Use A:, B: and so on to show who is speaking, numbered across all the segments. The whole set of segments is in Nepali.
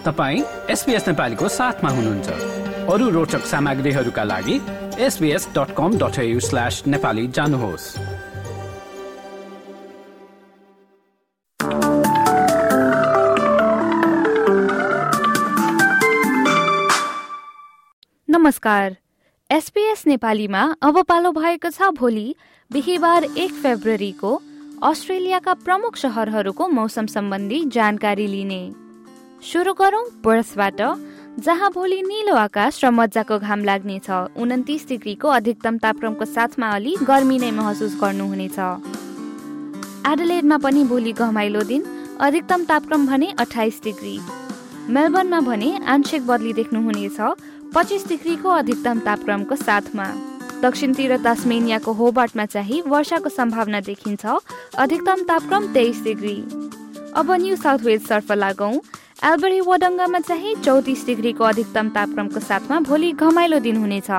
A: तपाईँ एसपिएस नेपालीको साथमा हुनुहुन्छ। अरू रोचक सामग्रीहरूका लागि SBS dot com dot slash Nepali जानुहोस्।
B: नमस्कार। एसपीएस नेपालीमा अब पालो भएको छ भोलि बिहिबार एक फेब्रुअरीको अस्ट्रेलियाका प्रमुख सहरहरूको मौसम सम्बन्धी जानकारी लिने। सुरु गरौँ पर्सबाट जहाँ भोलि निलो आकाश र मजाको घाम लाग्नेछ। उन्तिस डिग्रीको अधिकतम तापक्रमको साथमा अलि गर्मी नै महसुस गर्नुहुनेछ। एडलेडमा पनि भोलि घमाइलो दिन अधिकतम तापक्रम भने अठाइस डिग्री। मेलबर्नमा भने आंशिक बदली देख्नुहुनेछ पच्चिस डिग्रीको अधिकतम तापक्रमको साथमा। दक्षिणतिर तास्मेनियाको होबार्टमा चाहिँ वर्षाको सम्भावना देखिन्छ अधिकतम तापक्रम तेइस डिग्री। अब न्यू साउथ वेल्सतर्फ लागौँ। एल्बरी वडङ्गामा चाहिँ चौतिस डिग्रीको अधिकतम तापक्रमको साथमा भोलि घमाइलो दिन हुनेछ।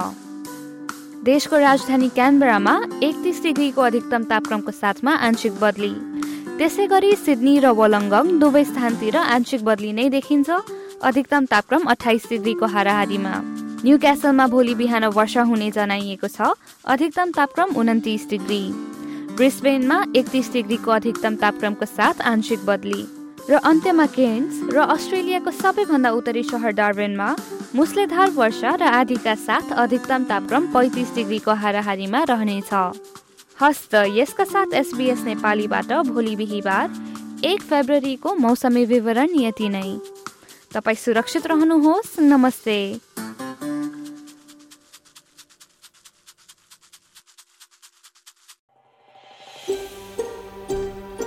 B: देशको राजधानी क्यानबरामा एकतिस डिग्रीको अधिकतम तापक्रमको साथमा आंशिक बदली। त्यसै गरी सिडनी र वलङ्गङ दुवै स्थानतिर आंशिक बदली नै देखिन्छ। अधिकतम तापक्रम अठाइस डिग्रीको हाराहारीमा। न्यू क्यासलमा भोलि बिहान वर्षा हुने जनाइएको छ। अधिकतम तापक्रम उन्तिस डिग्री। ब्रिस्बेनमा एकतिस डिग्रीको अधिकतम तापक्रमको साथ आंशिक बदली। र अन्त्यमा केन्स र अस्ट्रेलियाको सबैभन्दा उत्तरी सहर डार्बेनमा मुसलेधार वर्षा र आधीका साथ अधिकतम तापक्रम पैँतिस डिग्रीको हाराहारीमा रहनेछ। हस्त यसका साथ एसबिएस नेपालीबाट भोलि बिहिबार एक फेब्रुअरीको मौसमी विवरण यति नै। तपाईँ सुरक्षित रहनुहोस्। नमस्ते।